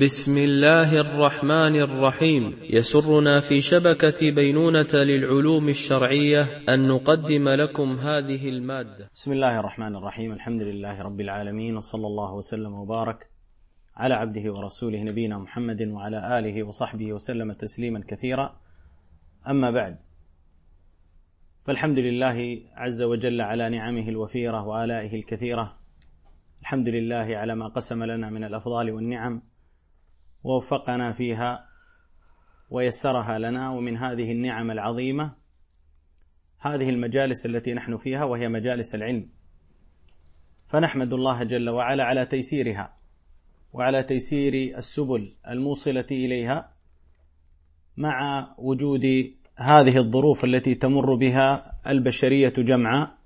بسم الله الرحمن الرحيم. يسرنا في شبكة بينونة للعلوم الشرعية أن نقدم لكم هذه المادة. بسم الله الرحمن الرحيم. الحمد لله رب العالمين وصلى الله وسلم وبارك على عبده ورسوله نبينا محمد وعلى آله وصحبه وسلم تسليما كثيرا. أما بعد فالحمد لله عز وجل على نعمه الوفيرة وآلائه الكثيرة. الحمد لله على ما قسم لنا من الأفضال والنعم. ووفقنا فيها ويسرها لنا ومن هذه النعم العظيمة هذه المجالس التي نحن فيها وهي مجالس العلم. فنحمد الله جل وعلا على تيسيرها وعلى تيسير السبل الموصلة إليها مع وجود هذه الظروف التي تمر بها البشرية جمعاء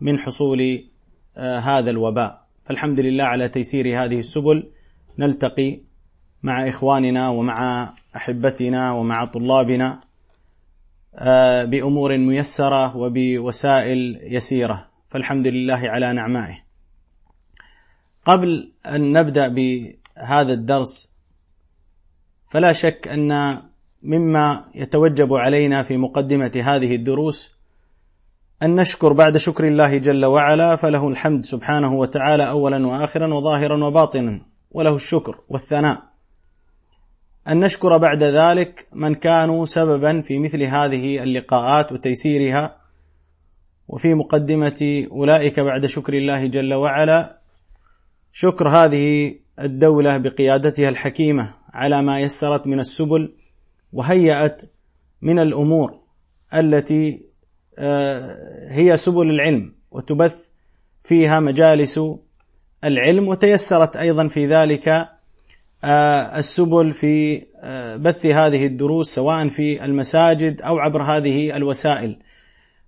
من حصول آه، هذا الوباء. فالحمد لله على تيسير هذه السبل. نلتقي مع إخواننا ومع أحبتنا ومع طلابنا آه، بأمور ميسرة وبوسائل يسيرة فالحمد لله على نعمائه. قبل أن نبدأ بهذا الدرس فلا شك أن مما يتوجب علينا في مقدمة هذه الدروس أن نشكر بعد شكر الله جل وعلا فله الحمد سبحانه وتعالى اولا واخرا وظاهرا وباطنا وله الشكر والثناء أن نشكر بعد ذلك من كانوا سببا في مثل هذه اللقاءات وتيسيرها وفي مقدمة أولئك بعد شكر الله جل وعلا شكر هذه الدولة بقيادتها الحكيمة على ما يسرت من السبل وهيأت من الأمور التي آه، هي سبل العلم وتبث فيها مجالس العلم وتيسرت أيضا في ذلك السبل في آه، بث هذه الدروس سواء في المساجد أو عبر هذه الوسائل.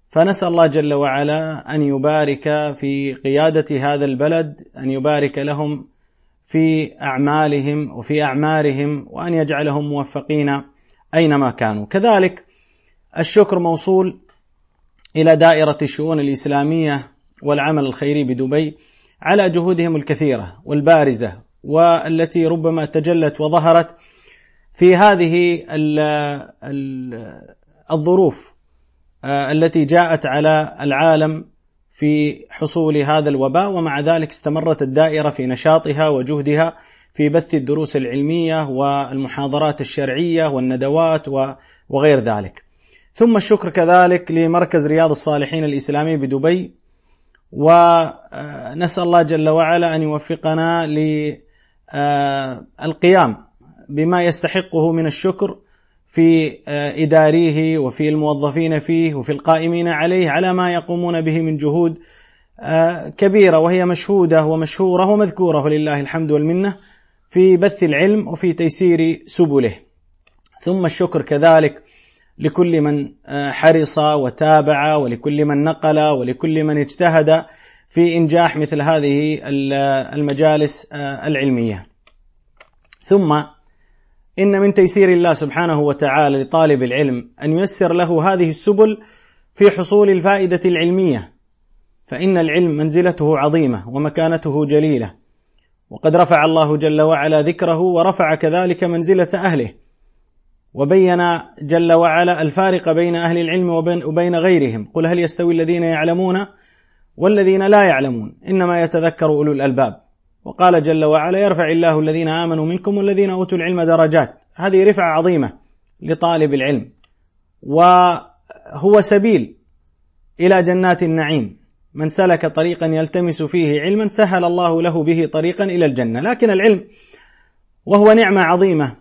فنسأل الله جل وعلا أن يبارك في قيادة هذا البلد، أن يبارك لهم في أعمالهم وفي أعمارهم وأن يجعلهم موفقين أينما كانوا. كذلك الشكر موصول إلى دائرة الشؤون الإسلامية والعمل الخيري بدبي على جهودهم الكثيرة والبارزة والتي ربما تجلت وظهرت في هذه الظروف آه، التي جاءت على العالم في حصول هذا الوباء ومع ذلك استمرت الدائرة في نشاطها وجهدها في بث الدروس العلمية والمحاضرات الشرعية والندوات وغير ذلك. ثم الشكر كذلك لمركز رياض الصالحين الإسلامي بدبي ونسال الله جل وعلا أن يوفقنا آه، القيام بما يستحقه من الشكر في آه، إداريه وفي الموظفين فيه وفي القائمين عليه على ما يقومون به من جهود آه، كبيرة وهي مشهودة ومشهورة ومذكورة ولله الحمد والمنة في بث العلم وفي تيسير سبله. ثم الشكر كذلك لكل من حرص وتابع ولكل من نقل ولكل من اجتهد في إنجاح مثل هذه المجالس آه، العلمية. ثم إن من تيسير الله سبحانه وتعالى لطالب العلم أن ييسر له هذه السبل في حصول الفائدة العلمية. فإن العلم منزلته عظيمة ومكانته جليلة. وقد رفع الله جل وعلا ذكره ورفع كذلك منزلة أهله. وبين جل وعلا الفارق بين أهل العلم وبين غيرهم، قل هل يستوي الذين يعلمون والذين لا يعلمون إنما يتذكر أولو الألباب. وقال جل وعلا يرفع الله الذين آمنوا منكم والذين أوتوا العلم درجات. هذه رفعة عظيمة لطالب العلم. وهو سبيل إلى جنات النعيم. من سلك طريقا يلتمس فيه علما سهل الله له به طريقا إلى الجنة. لكن العلم وهو نعمة عظيمة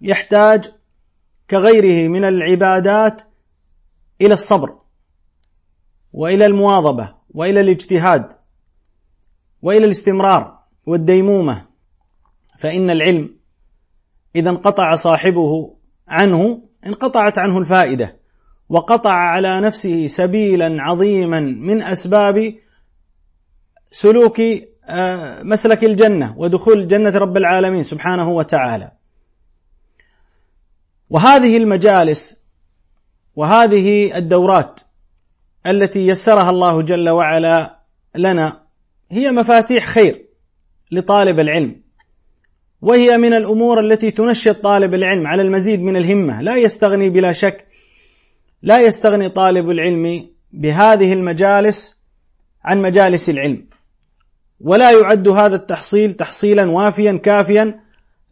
يحتاج كغيره من العبادات إلى الصبر وإلى المواظبة. وإلى الاجتهاد وإلى الاستمرار والديمومة. فإن العلم إذا انقطع صاحبه عنه انقطعت عنه الفائدة وقطع على نفسه سبيلا عظيما من أسباب سلوك آه، مسلك الجنة ودخول جنة رب العالمين سبحانه وتعالى. وهذه المجالس وهذه الدورات التي يسرها الله جل وعلا لنا هي مفاتيح خير لطالب العلم. وهي من الأمور التي تنشط طالب العلم على المزيد من الهمة. لا يستغني بلا شك لا يستغني طالب العلم بهذه المجالس عن مجالس العلم. ولا يعد هذا التحصيل تحصيلا وافيا كافيا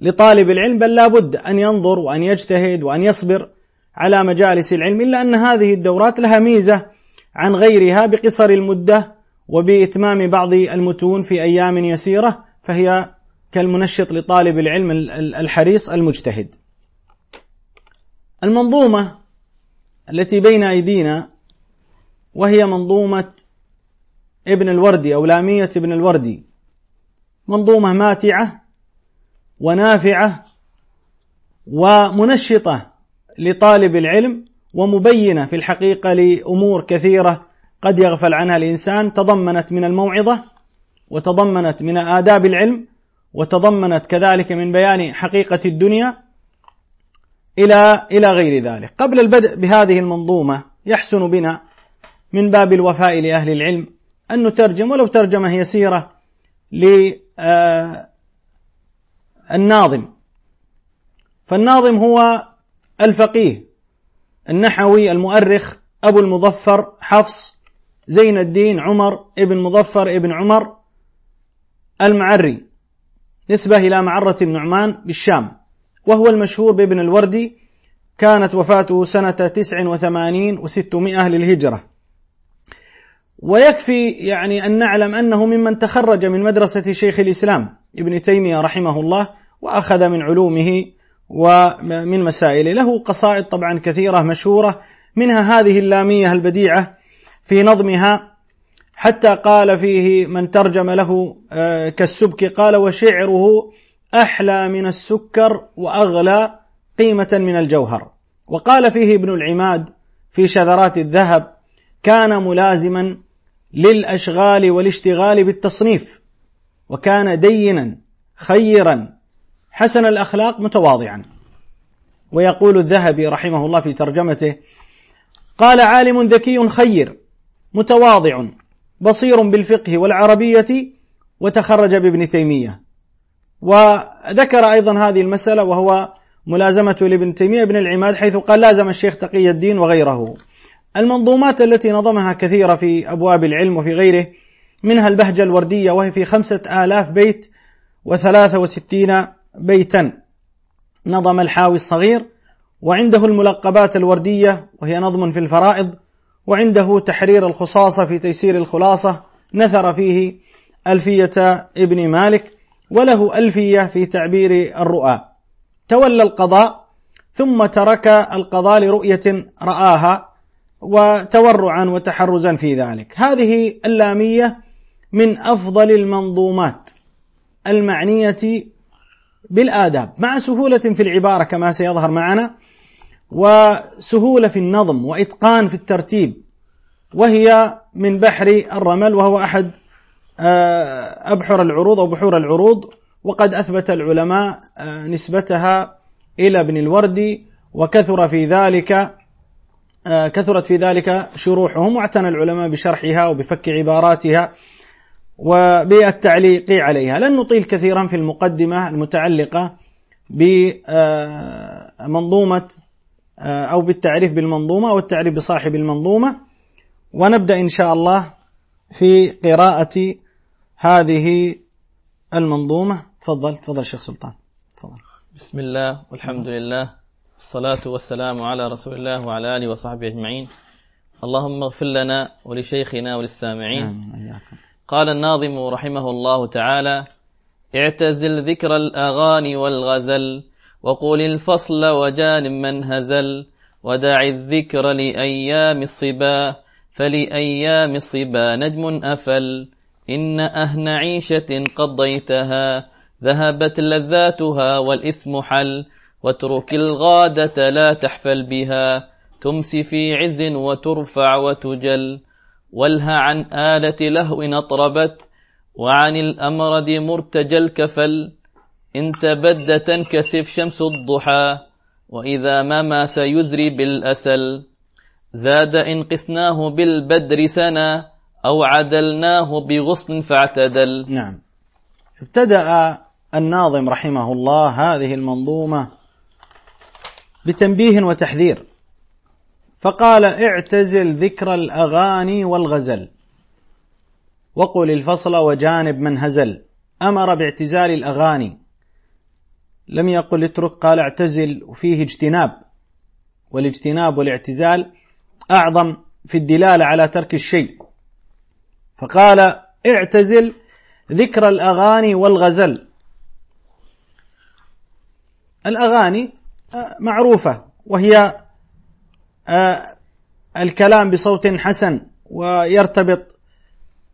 لطالب العلم بل لا بد أن ينظر وأن يجتهد وأن يصبر على مجالس العلم إلا أن هذه الدورات لها ميزة عن غيرها بقصر المدة وبإتمام بعض المتون في أيام يسيرة فهي كالمنشط لطالب العلم الحريص المجتهد. المنظومة التي بين أيدينا وهي منظومة ابن الوردي أو لامية ابن الوردي منظومة ماتعة ونافعة ومنشطة لطالب العلم ومبينة في الحقيقة لأمور كثيرة قد يغفل عنها الإنسان تضمنت من الموعظة وتضمنت من آداب العلم وتضمنت كذلك من بيان حقيقة الدنيا إلى إلى غير ذلك. قبل البدء بهذه المنظومة يحسن بنا من باب الوفاء لأهل العلم أن نترجم ولو ترجمة يسيرة للناظم فالناظم هو الفقيه. النحوي المؤرخ أبو المظفر حفص زين الدين عمر ابن مظفر ابن عمر المعري نسبة إلى معرة النعمان بالشام وهو المشهور بابن الوردي كانت وفاته سنة تسع وثمانين وستمائة للهجرة. ويكفي يعني أن نعلم أنه ممن تخرج من مدرسة شيخ الإسلام ابن تيمية رحمه الله وأخذ من علومه ومن مسائله له قصائد طبعا كثيرة مشهورة منها هذه اللامية البديعة في نظمها. حتى قال فيه من ترجم له آه، كالسبك قال وشعره أحلى من السكر وأغلى قيمة من الجوهر وقال فيه ابن العماد في شذرات الذهب كان ملازما للأشغال والاشتغال بالتصنيف وكان دينا خيرا حسن الأخلاق متواضعا. ويقول الذهبي رحمه الله في ترجمته قال عالم ذكي خير متواضع بصير بالفقه والعربية وتخرج بابن تيمية. وذكر أيضا هذه المسألة وهو ملازمة لابن تيمية ابن العماد حيث قال لازم الشيخ تقي الدين وغيره. المنظومات التي نظمها كثيرة في أبواب العلم وفي غيره منها البهجة الوردية وهي في خمسة آلاف بيت وثلاثة وستين بيتا. نظم الحاوي الصغير وعنده الملقبات الوردية وهي نظم في الفرائض وعنده تحرير الخصاصة في تيسير الخلاصة. نثر فيه ألفية ابن مالك وله ألفية في تعبير الرؤى. تولى القضاء ثم ترك القضاء لرؤية رآها وتورعا وتحرزا في ذلك. هذه اللامية من أفضل المنظومات. المعنية بالآداب مع سهولة في العبارة كما سيظهر معنا وسهولة في النظم وإتقان في الترتيب وهي من بحر الرمل وهو أحد آه، أبحر العروض أو بحور العروض وقد أثبت العلماء آه، نسبتها إلى ابن الوردي وكثر في ذلك آه، كثرت في ذلك شروحهم واعتنى العلماء بشرحها وبفك عباراتها وبالتعليق عليها. لن نطيل كثيرا في المقدمة المتعلقة بمنظومة أو بالتعريف بالمنظومة أو التعريف بصاحب المنظومة. ونبدأ إن شاء الله في قراءة هذه المنظومة. تفضل تفضل شيخ سلطان. تفضل. بسم الله والحمد لله الصلاة والسلام على رسول الله وعلى آله وصحبه أجمعين. اللهم اغفر لنا ولشيخنا وللسامعين. قال الناظم رحمه الله تعالى اعتزل ذكر الأغاني والغزل وقل الفصل وجان من هزل ودع الذكر لأيام الصبا فلأيام الصبا نجم أفل. إن أهن عيشة قضيتها ذهبت لذاتها والإثم حل واترك الغادة لا تحفل بها. تمسي في عز وترفع وتجل والها عن آلة لهو أطربت وعن الأمرد مرتجى الكفل إن تبد تنكسف شمس الضحى وإذا ما سيزري بالأسل. زاد إن قسناه بالبدر سنا أو عدلناه بغصن فاعتدل. نعم. ابتدأ الناظم رحمه الله هذه المنظومة بتنبيه وتحذير. فقال اعتزل ذكر الأغاني والغزل. وقل الفصل وجانب من هزل. أمر باعتزال الأغاني. لم يقل اترك قال اعتزل وفيه اجتناب. والاجتناب والاعتزال أعظم في الدلالة على ترك الشيء. فقال اعتزل ذكر الأغاني والغزل. الأغاني آه، معروفة وهي الكلام بصوت حسن ويرتبط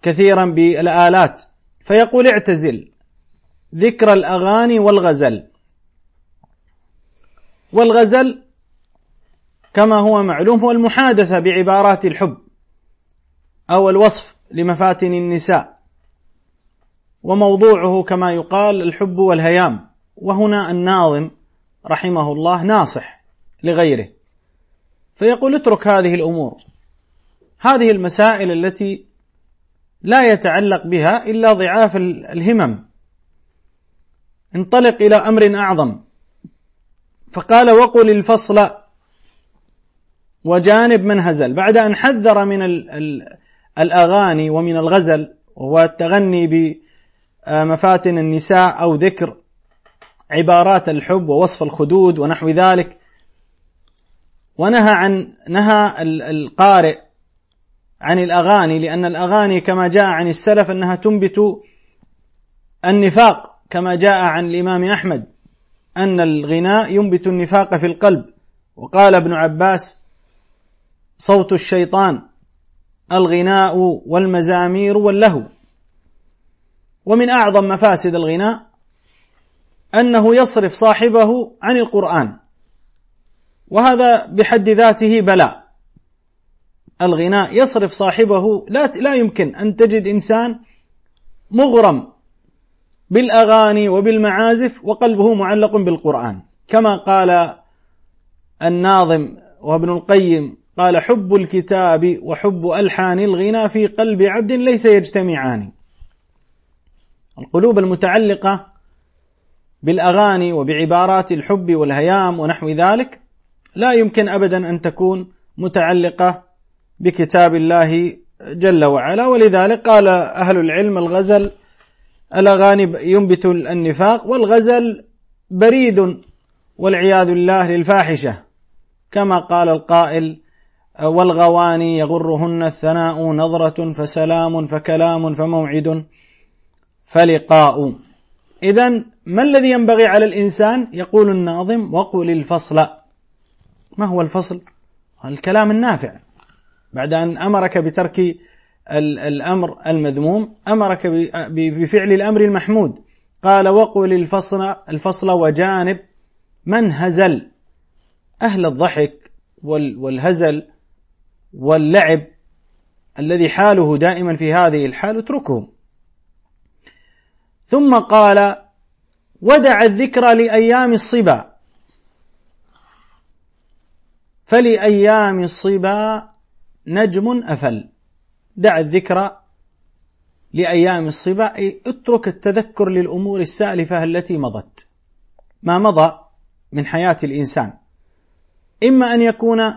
كثيرا بالآلات. فيقول اعتزل ذكر الأغاني والغزل. والغزل كما هو معلوم هو المحادثة بعبارات الحب أو الوصف لمفاتن النساء. وموضوعه كما يقال الحب والهيام. وهنا الناظم رحمه الله ناصح لغيره. فيقول اترك هذه الأمور. هذه المسائل التي لا يتعلق بها إلا ضعاف الهمم. انطلق إلى أمر أعظم. فقال وقل الفصل وجانب من هزل. بعد أن حذر من الأغاني ومن الغزل وهو التغني بمفاتن النساء أو ذكر عبارات الحب ووصف الخدود ونحو ذلك ونهى عن نهى القارئ عن الأغاني لأن الأغاني كما جاء عن السلف أنها تنبت النفاق كما جاء عن الإمام أحمد أن الغناء ينبت النفاق في القلب. وقال ابن عباس صوت الشيطان الغناء والمزامير واللهو. ومن أعظم مفاسد الغناء أنه يصرف صاحبه عن القرآن. وهذا بحد ذاته بلاء. الغناء يصرف صاحبه لا لا يمكن أن تجد إنسان مغرم بالأغاني وبالمعازف وقلبه معلق بالقرآن. كما قال الناظم وابن القيم قال حب الكتاب وحب ألحان الغنى في قلب عبد ليس يجتمعان. القلوب المتعلقة بالأغاني وبعبارات الحب والهيام ونحو ذلك لا يمكن ابدا أن تكون متعلقة بكتاب الله جل وعلا. ولذلك قال أهل العلم الغزل الأغاني ينبت النفاق والغزل بريد والعياذ بالله للفاحشة كما قال القائل والغواني يغرهن الثناء نظرة فسلام فكلام فموعد فلقاء. إذا ما الذي ينبغي على الإنسان؟ يقول الناظم وقل الفصل. ما هو الفصل؟ الكلام النافع. بعد أن أمرك بترك الأمر المذموم أمرك بفعل الأمر المحمود. قال وقل الفصل الفصل وجانب من هزل. أهل الضحك والهزل واللعب الذي حاله دائما في هذه الحال اتركهم. ثم قال ودع الذكر لأيام الصبا. فلأيام الصبا نجم أفل. دع الذكر لأيام الصبا أي اترك التذكر للأمور السالفة التي مضت. ما مضى من حياة الإنسان. إما أن يكون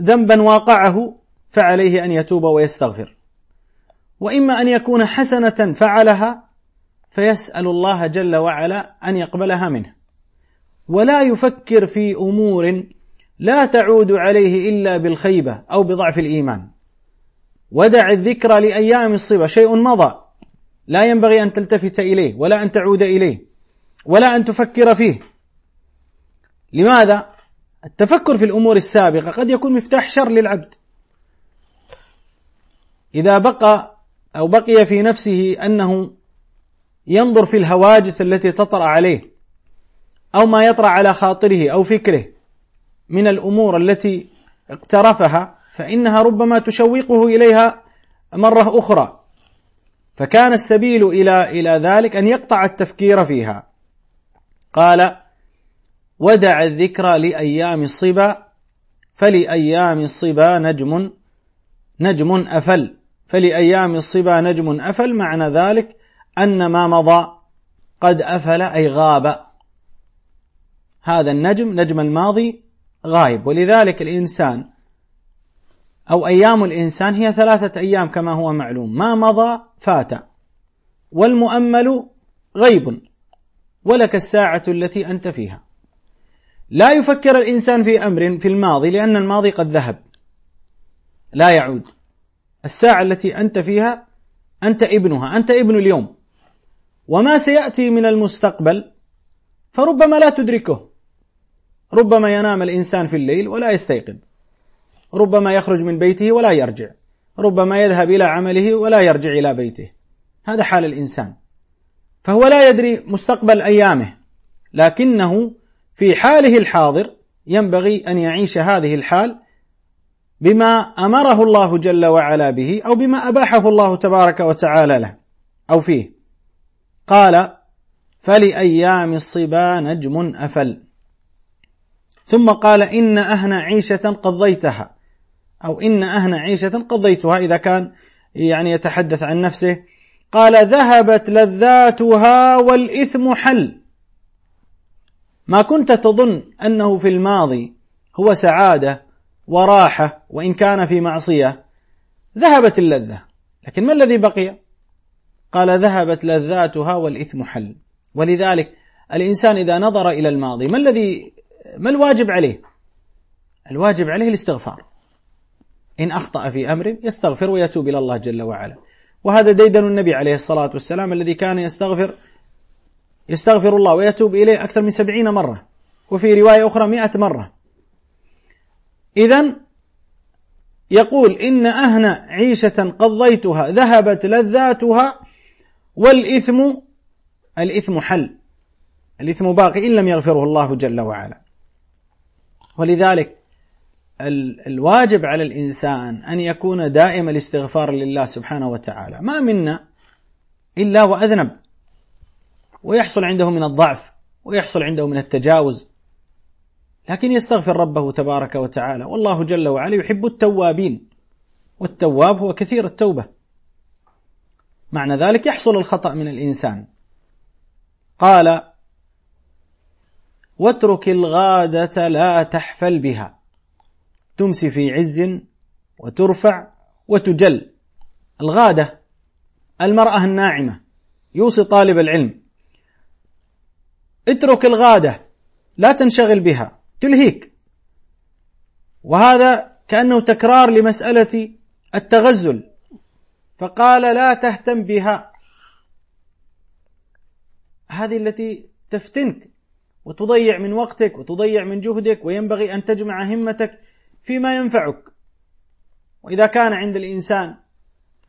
ذنبا واقعه فعليه أن يتوب ويستغفر. وإما أن يكون حسنة فعلها فيسأل الله جل وعلا أن يقبلها منه. ولا يفكر في أمور لا تعود عليه إلا بالخيبة أو بضعف الإيمان. ودع الذكر لأيام الصبا شيء مضى. لا ينبغي أن تلتفت إليه ولا أن تعود إليه ولا أن تفكر فيه. لماذا؟ التفكر في الأمور السابقة قد يكون مفتاح شر للعبد. إذا بقى أو بقي في نفسه أنه ينظر في الهواجس التي تطرأ عليه أو ما يطرأ على خاطره أو فكره من الأمور التي اقترفها فإنها ربما تشوقه إليها مرة أخرى. فكان السبيل إلى إلى ذلك أن يقطع التفكير فيها. قال ودع الذكر لأيام الصبا فلأيام الصبا نجم نجم أفل فلأيام الصبا نجم أفل معنى ذلك أن ما مضى قد أفل أي غاب. هذا النجم نجم الماضي غايب. ولذلك الإنسان أو أيام الإنسان هي ثلاثة أيام كما هو معلوم. ما مضى فات. والمؤمل غيب. ولك الساعة التي أنت فيها. لا يفكر الإنسان في أمر في الماضي لأن الماضي قد ذهب. لا يعود. الساعة التي أنت فيها أنت ابنها. أنت ابن اليوم. وما سيأتي من المستقبل فربما لا تدركه. ربما ينام الإنسان في الليل ولا يستيقظ. ربما يخرج من بيته ولا يرجع. ربما يذهب إلى عمله ولا يرجع إلى بيته. هذا حال الإنسان. فهو لا يدري مستقبل أيامه. لكنه في حاله الحاضر ينبغي أن يعيش هذه الحال بما أمره الله جل وعلا به أو بما أباحه الله تبارك وتعالى له أو فيه. قال فلأيام الصبا نجم أفل. ثم قال إن أهن عيشة قضيتها أو إن أهن عيشة قضيتها إذا كان يعني يتحدث عن نفسه. قال ذهبت لذاتها والإثم حل. ما كنت تظن أنه في الماضي هو سعادة وراحة وإن كان في معصية. ذهبت اللذة. لكن ما الذي بقي؟ قال ذهبت لذاتها والإثم حل. ولذلك الإنسان إذا نظر إلى الماضي ما الذي ما الواجب عليه؟ الواجب عليه الاستغفار. إن أخطأ في أمر يستغفر ويتوب إلى الله جل وعلا. وهذا ديدن النبي عليه الصلاة والسلام الذي كان يستغفر يستغفر الله ويتوب إليه أكثر من سبعين مرة وفي رواية أخرى مئة مرة. إذا يقول إن أهن عيشة قضيتها ذهبت لذاتها والإثم الإثم حل. الإثم باقي إن لم يغفره الله جل وعلا. ولذلك الواجب على الإنسان أن يكون دائم الاستغفار لله سبحانه وتعالى. ما منا إلا وأذنب. ويحصل عنده من الضعف ويحصل عنده من التجاوز. لكن يستغفر ربه تبارك وتعالى. والله جل وعلا يحب التوابين. والتواب هو كثير التوبة. معنى ذلك يحصل الخطأ من الإنسان. قال واترك الغادة لا تحفل بها. تمسي في عز وترفع وتجل. الغادة المرأة الناعمة يوصي طالب العلم. اترك الغادة لا تنشغل بها تلهيك. وهذا كأنه تكرار لمسألة التغزل. فقال لا تهتم بها. هذه التي تفتنك. وتضيع من وقتك وتضيع من جهدك وينبغي أن تجمع همتك فيما ينفعك. وإذا كان عند الإنسان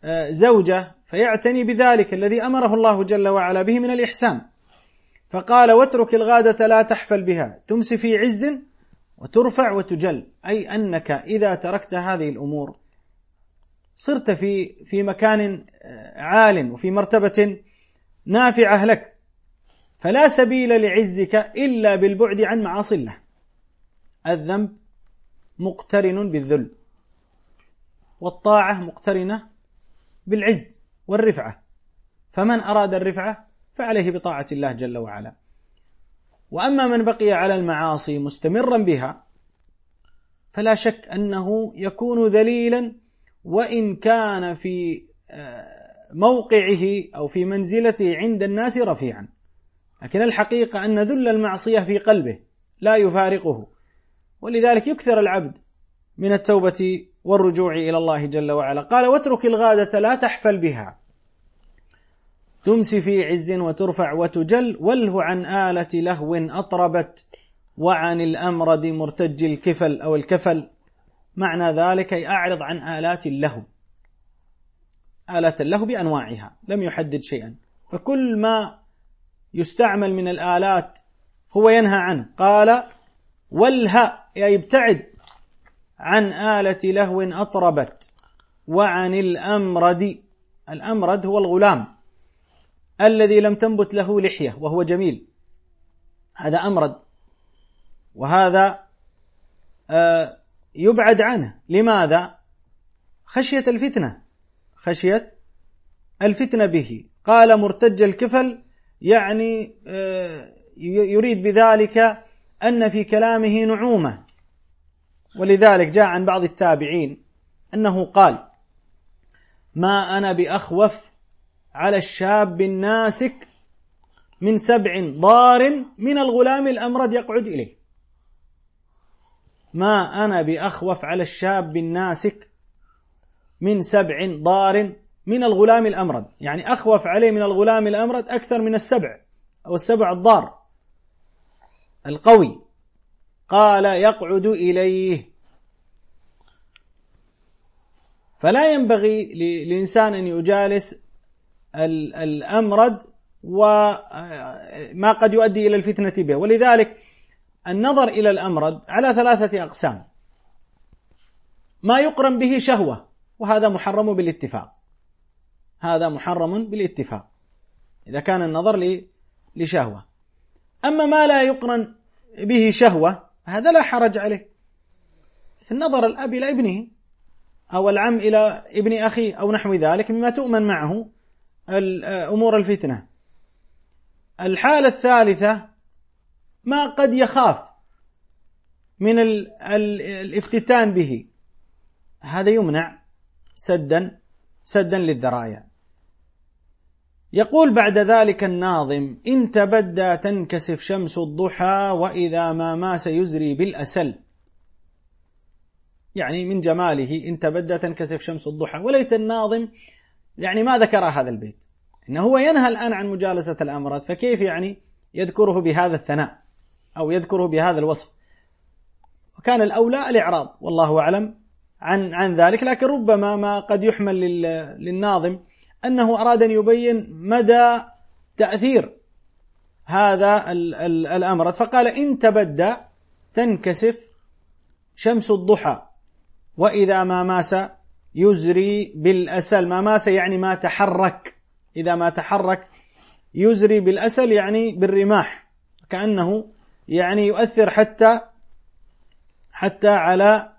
آه، زوجة فيعتني بذلك الذي أمره الله جل وعلا به من الإحسان. فقال واترك الغادة لا تحفل بها تمسي في عز وترفع وتجل. أي أنك إذا تركت هذه الأمور صرت في في مكان آه، عال وفي مرتبة نافعة لك. فلا سبيل لعزك إلا بالبعد عن معاصي الله. الذنب مقترن بالذل والطاعة مقترنة بالعز والرفعة. فمن أراد الرفعة فعليه بطاعة الله جل وعلا. وأما من بقي على المعاصي مستمرا بها فلا شك أنه يكون ذليلا وإن كان في آه، موقعه أو في منزلته عند الناس رفيعا. لكن الحقيقة أن ذل المعصية في قلبه لا يفارقه. ولذلك يكثر العبد من التوبة والرجوع إلى الله جل وعلا. قال واترك الغادة لا تحفل بها. تمسي في عز وترفع وتجل. وله عن آلة لهو أطربت وعن الأمرد مرتج الكفل أو الكفل. معنى ذلك أي أعرض عن آلات اللهو. آلات اللهو بأنواعها لم يحدد شيئا. فكل ما يستعمل من الآلات هو ينهى عنه. قال والهأ أي ابتعد عن آلة لهو أطربت وعن الأمرد. الأمرد هو الغلام الذي لم تنبت له لحية وهو جميل. هذا أمرد وهذا آه يبعد عنه. لماذا؟ خشية الفتنة خشية الفتنة به. قال مرتج الكفل يعني آه، يريد بذلك أن في كلامه نعومة. ولذلك جاء عن بعض التابعين أنه قال ما أنا بأخوف على الشاب الناسك من سبع ضار من الغلام الأمرد يقعد إليه. ما أنا بأخوف على الشاب الناسك من سبع ضار من الغلام الأمرد. يعني أخوف عليه من الغلام الأمرد أكثر من السبع أو السبع الضار. القوي. قال يقعد إليه. فلا ينبغي للإنسان أن يجالس الأمرد وما قد يؤدي إلى الفتنة به. ولذلك النظر إلى الأمرد على ثلاثة أقسام. ما يقرن به شهوة وهذا محرم بالاتفاق. هذا محرم بالاتفاق. إذا كان النظر لشهوة. أما ما لا يقرن به شهوة هذا لا حرج عليه. في النظر الأب إلى ابنه أو العم إلى ابن أخيه أو نحو ذلك مما تؤمن معه أمور الفتنة. الحالة الثالثة ما قد يخاف من الافتتان به. هذا يمنع سدا سدا للذرايا يقول بعد ذلك الناظم إن تبدى تنكسف شمس الضحى وإذا ما ماس يزري بالأسل. يعني من جماله إن تبدى تنكسف شمس الضحى. وليت الناظم يعني ما ذكر هذا البيت. إنه هو ينهى الآن عن مجالسة الأمراض فكيف يعني يذكره بهذا الثناء؟ أو يذكره بهذا الوصف. وكان الأولى الإعراض والله أعلم عن عن ذلك. لكن ربما ما قد يحمل للناظم أنه أراد أن يبين مدى تأثير هذا الأمر. فقال إن تبدى تنكسف شمس الضحى وإذا ما ماس يزري بالأسل. ما ماس يعني ما تحرك. إذا ما تحرك يزري بالأسل يعني بالرماح كأنه يعني يؤثر حتى حتى على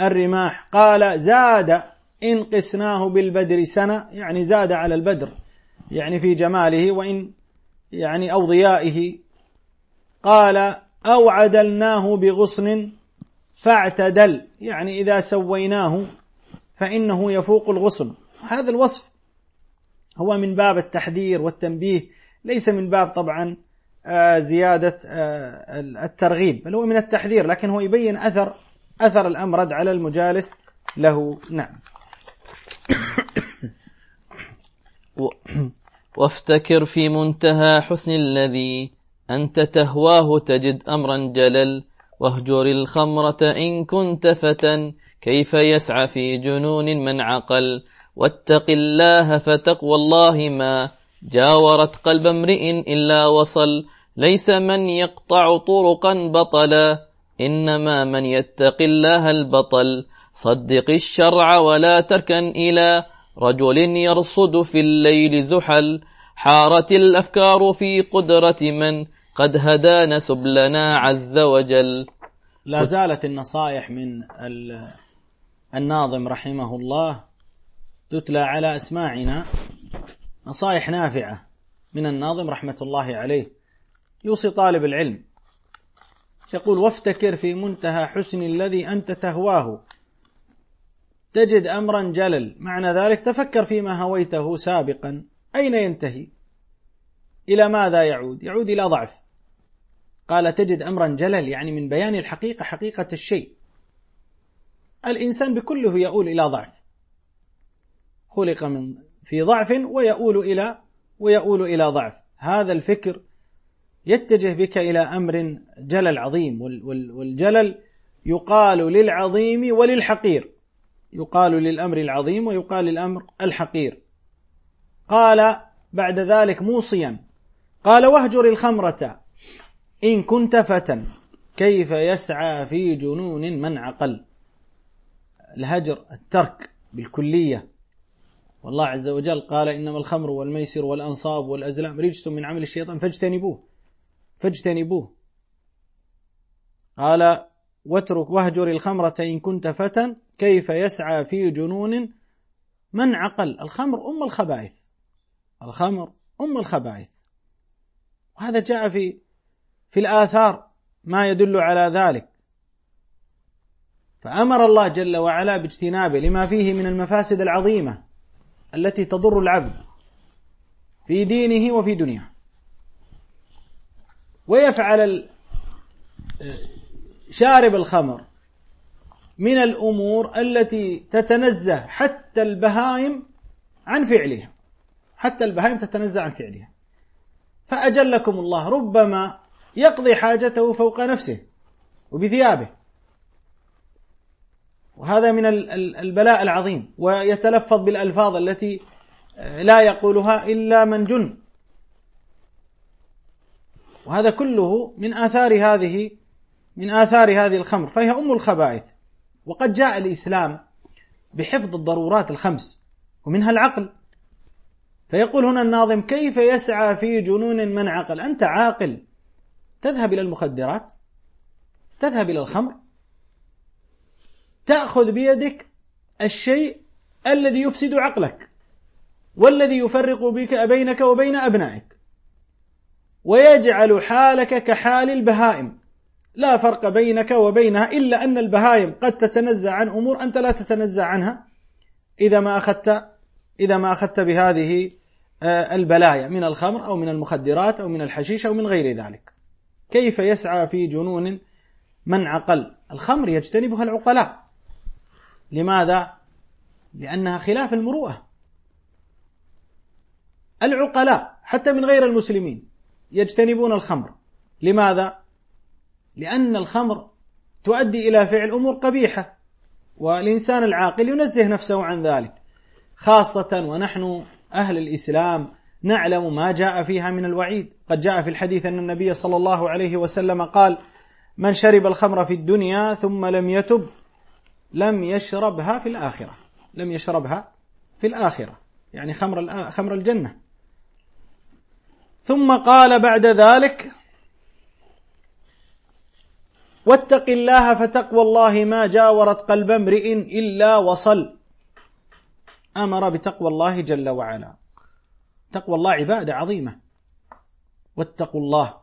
الرماح. قال زاد إن قسناه بالبدر سنة يعني زاد على البدر يعني في جماله وإن يعني أو ضيائه قال أو عدلناه بغصن فاعتدل يعني إذا سويناه فإنه يفوق الغصن. هذا الوصف هو من باب التحذير والتنبيه ليس من باب طبعا آه، زيادة آه، الترغيب بل هو من التحذير لكن هو يبين أثر أثر الأمرد على المجالس له. نعم. وافتكر في منتهى حسن الذي أنت تهواه تجد أمرا جلل واهجر الخمرة إن كنت فتى كيف يسعى في جنون من عقل؟ واتق الله فتقوى الله ما جاورت قلب امرئ إلا وصل. ليس من يقطع طرقا بطلا إنما من يتق الله البطل. صدق الشرع ولا تركن إلى رجل يرصد في الليل زحل. حارت الأفكار في قدرة من قد هدانا سبلنا عز وجل. لا زالت النصائح من الناظم رحمه الله تتلى على أسماعنا. نصائح نافعة من الناظم رحمة الله عليه. يوصي طالب العلم. يقول وافتكر في منتهى حسن الذي أنت تهواه تجد أمرا جلل. معنى ذلك تفكر فيما هويته سابقا. أين ينتهي؟ إلى ماذا يعود؟ يعود إلى ضعف. قال تجد أمرا جلل يعني من بيان الحقيقة حقيقة الشيء. الإنسان بكله يؤول إلى ضعف. خلق من في ضعف ويؤول إلى ويؤول إلى ضعف. هذا الفكر يتجه بك إلى أمر جلل عظيم والجلل يقال للعظيم وللحقير. يقال للأمر العظيم ويقال للأمر الحقير. قال بعد ذلك موصيا قال واهجر الخمرة إن كنت فتى كيف يسعى في جنون من عقل؟ الهجر الترك بالكلية. والله عز وجل قال إنما الخمر والميسر والأنصاب والأزلام رجس من عمل الشيطان فاجتنبوه فاجتنبوه. قال واترك واهجر الخمرة إن كنت فتى كيف يسعى في جنون من عقل؟ الخمر أم الخبائث. الخمر أم الخبائث. وهذا جاء في في الآثار ما يدل على ذلك. فأمر الله جل وعلا باجتنابه لما فيه من المفاسد العظيمة التي تضر العبد في دينه وفي دنياه. ويفعل شارب الخمر من الأمور التي تتنزه حتى البهائم عن فعلها. حتى البهائم تتنزه عن فعلها. فأجلكم الله ربما يقضي حاجته فوق نفسه وبثيابه. وهذا من البلاء العظيم. ويتلفظ بالألفاظ التي لا يقولها إلا من جن. وهذا كله من آثار هذه من آثار هذه الخمر. فهي أم الخبائث. وقد جاء الإسلام بحفظ الضرورات الخمس ومنها العقل. فيقول هنا الناظم كيف يسعى في جنون من عقل؟ أنت عاقل. تذهب إلى المخدرات تذهب إلى الخمر تأخذ بيدك الشيء الذي يفسد عقلك والذي يفرق بك بينك وبين أبنائك ويجعل حالك كحال البهائم. لا فرق بينك وبينها إلا أن البهائم قد تتنزع عن أمور أنت لا تتنزع عنها. إذا ما أخذت إذا ما أخذت بهذه آه، البلايا من الخمر أو من المخدرات أو من الحشيش أو من غير ذلك. كيف يسعى في جنون من عقل؟ الخمر يجتنبها العقلاء. لماذا؟ لأنها خلاف المروءة. العقلاء حتى من غير المسلمين يجتنبون الخمر. لماذا؟ لأن الخمر تؤدي إلى فعل أمور قبيحة والإنسان العاقل ينزه نفسه عن ذلك. خاصة ونحن أهل الإسلام نعلم ما جاء فيها من الوعيد. قد جاء في الحديث أن النبي صلى الله عليه وسلم قال من شرب الخمر في الدنيا ثم لم يتب لم يشربها في الآخرة. لم يشربها في الآخرة يعني خمر خمر الجنة. ثم قال بعد ذلك واتق الله فتقوى الله ما جاورت قلب امرئ إلا وصل. أمر بتقوى الله جل وعلا. تقوى الله عبادة عظيمة. واتقوا الله.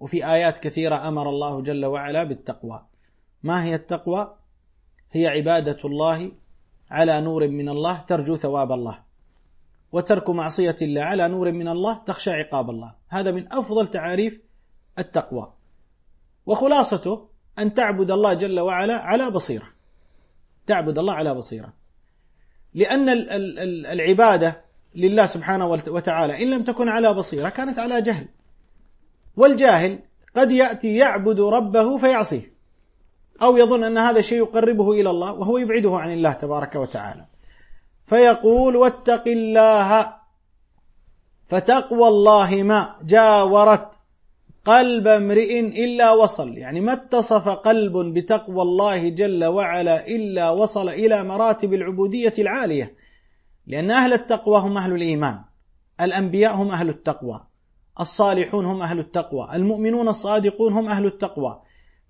وفي آيات كثيرة أمر الله جل وعلا بالتقوى. ما هي التقوى؟ هي عبادة الله على نور من الله ترجو ثواب الله. وترك معصية الله على نور من الله تخشى عقاب الله. هذا من أفضل تعاريف التقوى. وخلاصته أن تعبد الله جل وعلا على بصيرة. تعبد الله على بصيرة. لأن العبادة لله سبحانه وتعالى إن لم تكن على بصيرة كانت على جهل. والجاهل قد يأتي يعبد ربه فيعصيه. أو يظن أن هذا شيء يقربه إلى الله وهو يبعده عن الله تبارك وتعالى. فيقول واتق الله فتقوى الله ما جاورت قلب امرئ إلا وصل. يعني ما اتصف قلب بتقوى الله جل وعلا إلا وصل إلى مراتب العبودية العالية. لأن أهل التقوى هم أهل الإيمان. الأنبياء هم أهل التقوى. الصالحون هم أهل التقوى. المؤمنون الصادقون هم أهل التقوى.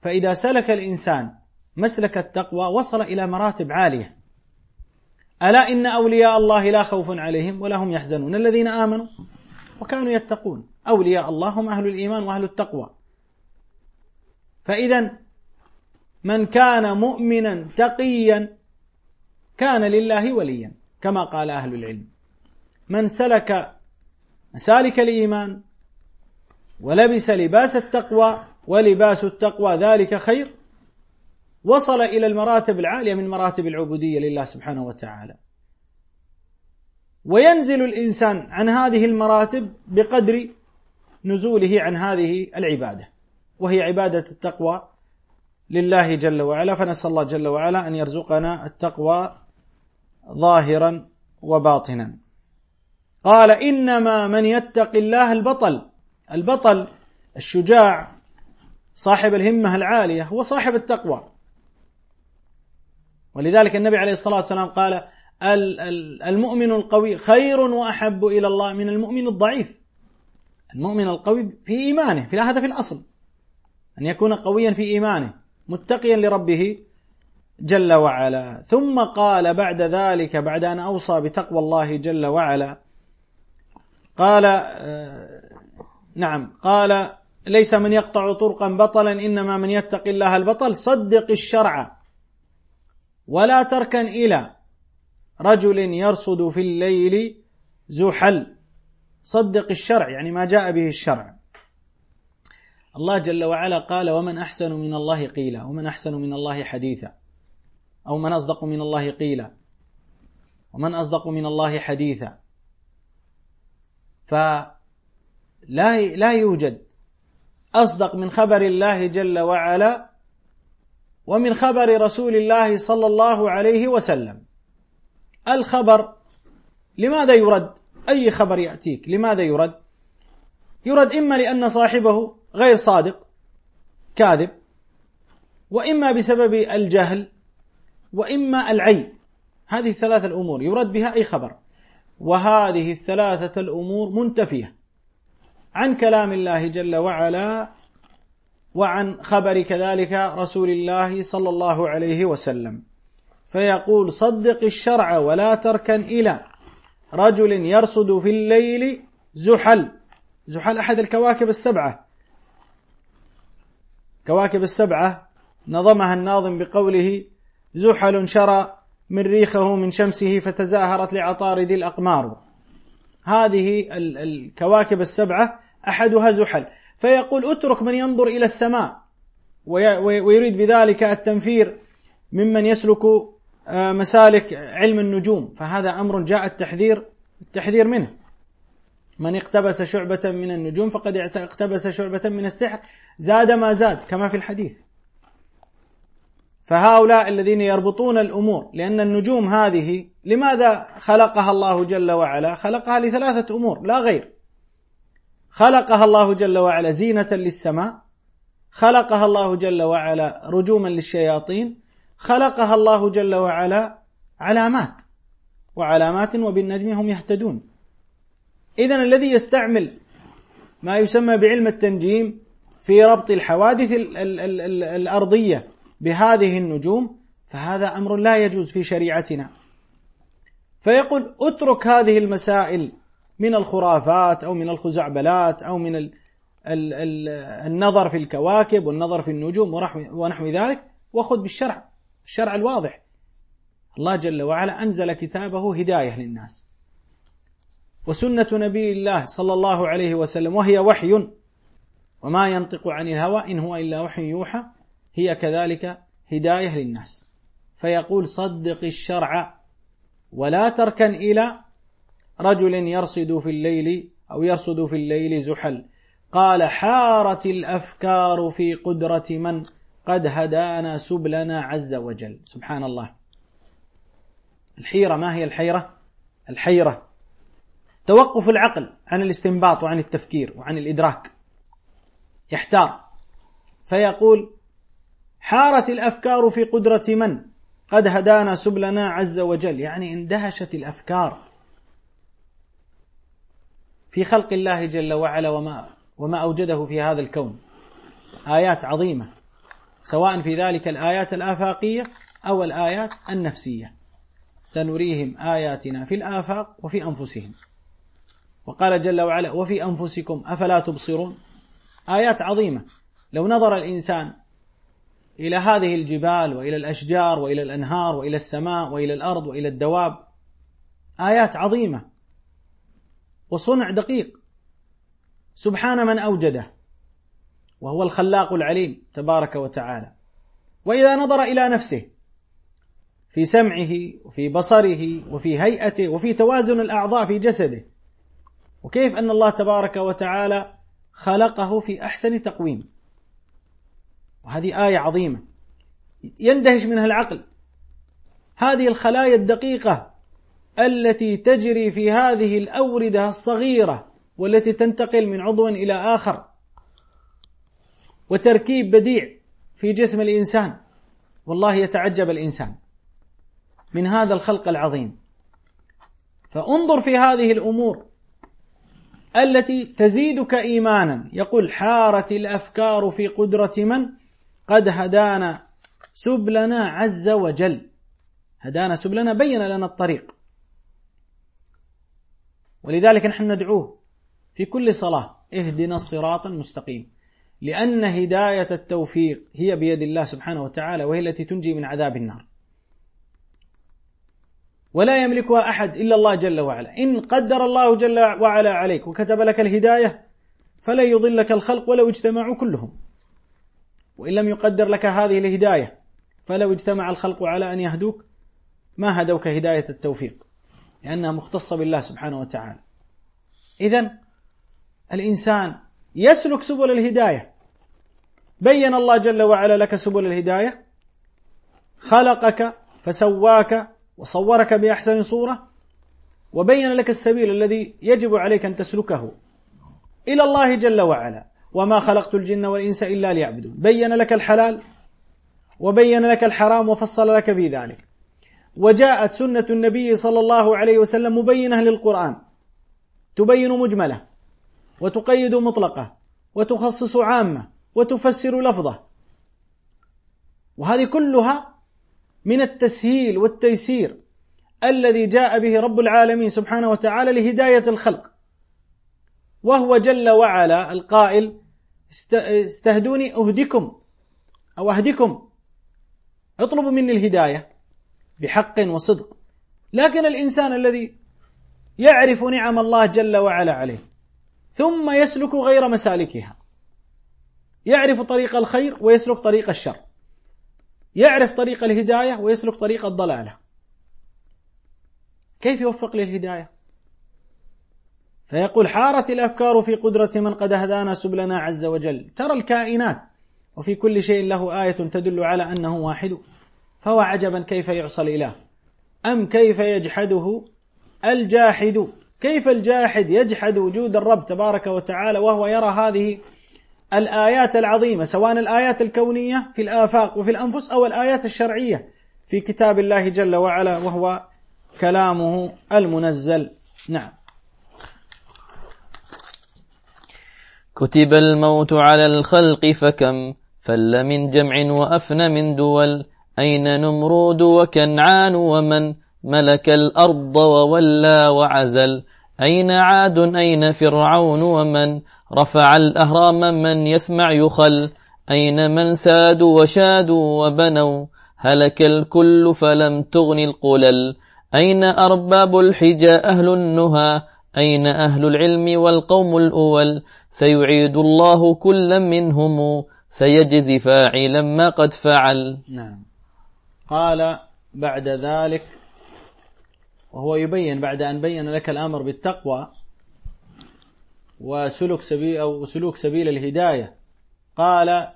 فإذا سلك الإنسان مسلك التقوى وصل إلى مراتب عالية. ألا إن أولياء الله لا خوف عليهم ولا هم يحزنون. الذين آمنوا وكانوا يتقون. أولياء الله هم أهل الإيمان وأهل التقوى. فإذا من كان مؤمنا تقيا كان لله وليا كما قال أهل العلم. من سلك مسالك الإيمان ولبس لباس التقوى ولباس التقوى ذلك خير وصل إلى المراتب العالية من مراتب العبودية لله سبحانه وتعالى. وينزل الإنسان عن هذه المراتب بقدر نزوله عن هذه العبادة وهي عبادة التقوى لله جل وعلا. فنسأل الله جل وعلا أن يرزقنا التقوى ظاهرا وباطنا. قال إنما من يتق الله البطل. البطل الشجاع صاحب الهمة العالية هو صاحب التقوى. ولذلك النبي عليه الصلاة والسلام قال المؤمن القوي خير وأحب إلى الله من المؤمن الضعيف. المؤمن القوي في إيمانه في هذا في الأصل أن يكون قويا في إيمانه متقيا لربه جل وعلا. ثم قال بعد ذلك بعد أن أوصى بتقوى الله جل وعلا قال آه، نعم قال ليس من يقطع طرقا بطلا إنما من يتقي الله البطل صدق الشرع ولا تركن إلى رجل يرصد في الليل زحل. صدق الشرع يعني ما جاء به الشرع. الله جل وعلا قال ومن أحسن من الله قيلا ومن أحسن من الله حديثا. أو من أصدق من الله قيلا ومن أصدق من الله حديثا. فلا لا يوجد أصدق من خبر الله جل وعلا ومن خبر رسول الله صلى الله عليه وسلم. الخبر لماذا يرد؟ أي خبر يأتيك؟ لماذا يرد؟ يرد إما لأن صاحبه غير صادق كاذب وإما بسبب الجهل وإما العيب. هذه الثلاثة الأمور يرد بها أي خبر. وهذه الثلاثة الأمور منتفية عن كلام الله جل وعلا وعن خبر كذلك رسول الله صلى الله عليه وسلم. فيقول صدق الشرع ولا تركن إلى رجل يرصد في الليل زحل. زحل أحد الكواكب السبعة. كواكب السبعة نظمها الناظم بقوله زحل شرى من ريخه من شمسه فتزاهرت لعطارد الأقمار. هذه الكواكب السبعة أحدها زحل. فيقول اترك من ينظر إلى السماء. ويريد بذلك التنفير ممن يسلك مسالك علم النجوم فهذا أمر جاء التحذير التحذير منه. من اقتبس شعبة من النجوم فقد اقتبس شعبة من السحر زاد ما زاد كما في الحديث. فهؤلاء الذين يربطون الأمور لأن النجوم هذه لماذا خلقها الله جل وعلا؟ خلقها لثلاثة أمور لا غير. خلقها الله جل وعلا زينة للسماء خلقها الله جل وعلا رجوما للشياطين خلقها الله جل وعلا علامات وعلامات وبالنجم هم يهتدون. إذا الذي يستعمل ما يسمى بعلم التنجيم في ربط الحوادث ال ال ال الأرضية بهذه النجوم فهذا أمر لا يجوز في شريعتنا. فيقول اترك هذه المسائل من الخرافات أو من الخزعبلات أو من ال ال ال النظر في الكواكب والنظر في النجوم ونحو ذلك وخذ بالشرع. الشرع الواضح. الله جل وعلا أنزل كتابه هداية للناس. وسنة نبي الله صلى الله عليه وسلم وهي وحي. وما ينطق عن الهوى إن هو إلا وحي يوحى هي كذلك هداية للناس. فيقول صدق الشرع ولا تركن إلى رجل يرصد في الليل أو يرصد في الليل زحل. قال حارت الأفكار في قدرة من؟ قد هدانا سبلنا عز وجل. سبحان الله الحيرة ما هي الحيرة؟ الحيرة. توقف العقل عن الاستنباط وعن التفكير وعن الإدراك. يحتار. فيقول حارت الأفكار في قدرة من؟ قد هدانا سبلنا عز وجل. يعني اندهشت الأفكار. في خلق الله جل وعلا وما وما أوجده في هذا الكون. آيات عظيمة. سواء في ذلك الآيات الآفاقية أو الآيات النفسية. سنريهم آياتنا في الآفاق وفي أنفسهم. وقال جل وعلا وفي أنفسكم أفلا تبصرون. آيات عظيمة. لو نظر الإنسان إلى هذه الجبال وإلى الأشجار وإلى الأنهار وإلى السماء وإلى الأرض وإلى الدواب آيات عظيمة. وصنع دقيق. سبحان من أوجده. وهو الخلاق العليم تبارك وتعالى. وإذا نظر إلى نفسه في سمعه وفي بصره وفي هيئته وفي توازن الأعضاء في جسده وكيف أن الله تبارك وتعالى خلقه في أحسن تقويم. وهذه آية عظيمة. يندهش منها العقل. هذه الخلايا الدقيقة التي تجري في هذه الأوردة الصغيرة والتي تنتقل من عضو إلى آخر. وتركيب بديع في جسم الإنسان. والله يتعجب الإنسان من هذا الخلق العظيم. فانظر في هذه الأمور التي تزيدك إيمانا. يقول حارت الأفكار في قدرة من؟ قد هدانا سبلنا عز وجل. هدانا سبلنا بين لنا الطريق. ولذلك نحن ندعوه في كل صلاة. اهدنا الصراط المستقيم. لأن هداية التوفيق هي بيد الله سبحانه وتعالى وهي التي تنجي من عذاب النار. ولا يملكها أحد إلا الله جل وعلا. إن قدر الله جل وعلا عليك وكتب لك الهداية فلن يضلك الخلق ولو اجتمعوا كلهم. وإن لم يقدر لك هذه الهداية فلو اجتمع الخلق على أن يهدوك ما هدوك هداية التوفيق؟ لأنها مختصة بالله سبحانه وتعالى. إذا الإنسان يسلك سبل الهداية بين الله جل وعلا لك سبل الهداية خلقك فسواك وصورك بأحسن صورة وبين لك السبيل الذي يجب عليك أن تسلكه إلى الله جل وعلا. وما خلقت الجن والإنس إلا ليعبدون. بين لك الحلال وبين لك الحرام وفصل لك في ذلك. وجاءت سنة النبي صلى الله عليه وسلم مبينة للقرآن. تبين مجملة وتقيد مطلقة وتخصص عامة وتفسر لفظة. وهذه كلها من التسهيل والتيسير الذي جاء به رب العالمين سبحانه وتعالى لهداية الخلق. وهو جل وعلا القائل استهدوني أهدكم أو أهدكم اطلبوا مني الهداية بحق وصدق. لكن الإنسان الذي يعرف نعم الله جل وعلا عليه ثم يسلك غير مسالكها. يعرف طريق الخير ويسلك طريق الشر. يعرف طريق الهداية ويسلك طريق الضلالة. كيف يوفق للهداية؟ فيقول حارت الأفكار في قدرة من قد هدانا سبلنا عز وجل. ترى الكائنات وفي كل شيء له آية تدل على أنه واحد. فهو عجبا كيف يعصى الإله. أم كيف يجحده الجاحد؟ كيف الجاحد يجحد وجود الرب تبارك وتعالى وهو يرى هذه الآيات العظيمة سواء الآيات الكونية في الآفاق وفي الأنفس أو الآيات الشرعية في كتاب الله جل وعلا وهو كلامه المنزل. نعم. كتب الموت على الخلق فكم؟ فل من جمع وأفن من دول. أين نمرود وكنعان؟ ومن ملك الأرض وولى وعزل؟ أين عاد؟ أين فرعون؟ ومن رفع الأهرام من يسمع يخل. أين من سادوا وشادوا وبنوا؟ هلك الكل فلم تغن القلل. أين أرباب الحجى أهل النهى؟ أين أهل العلم والقوم الأول؟ سيعيد الله كل منهم. سيجزي فاعلا ما قد فعل. نعم. قال بعد ذلك وهو يبين بعد أن بين لك الأمر بالتقوى وسلوك سبيل أو سلوك سبيل الهداية. قال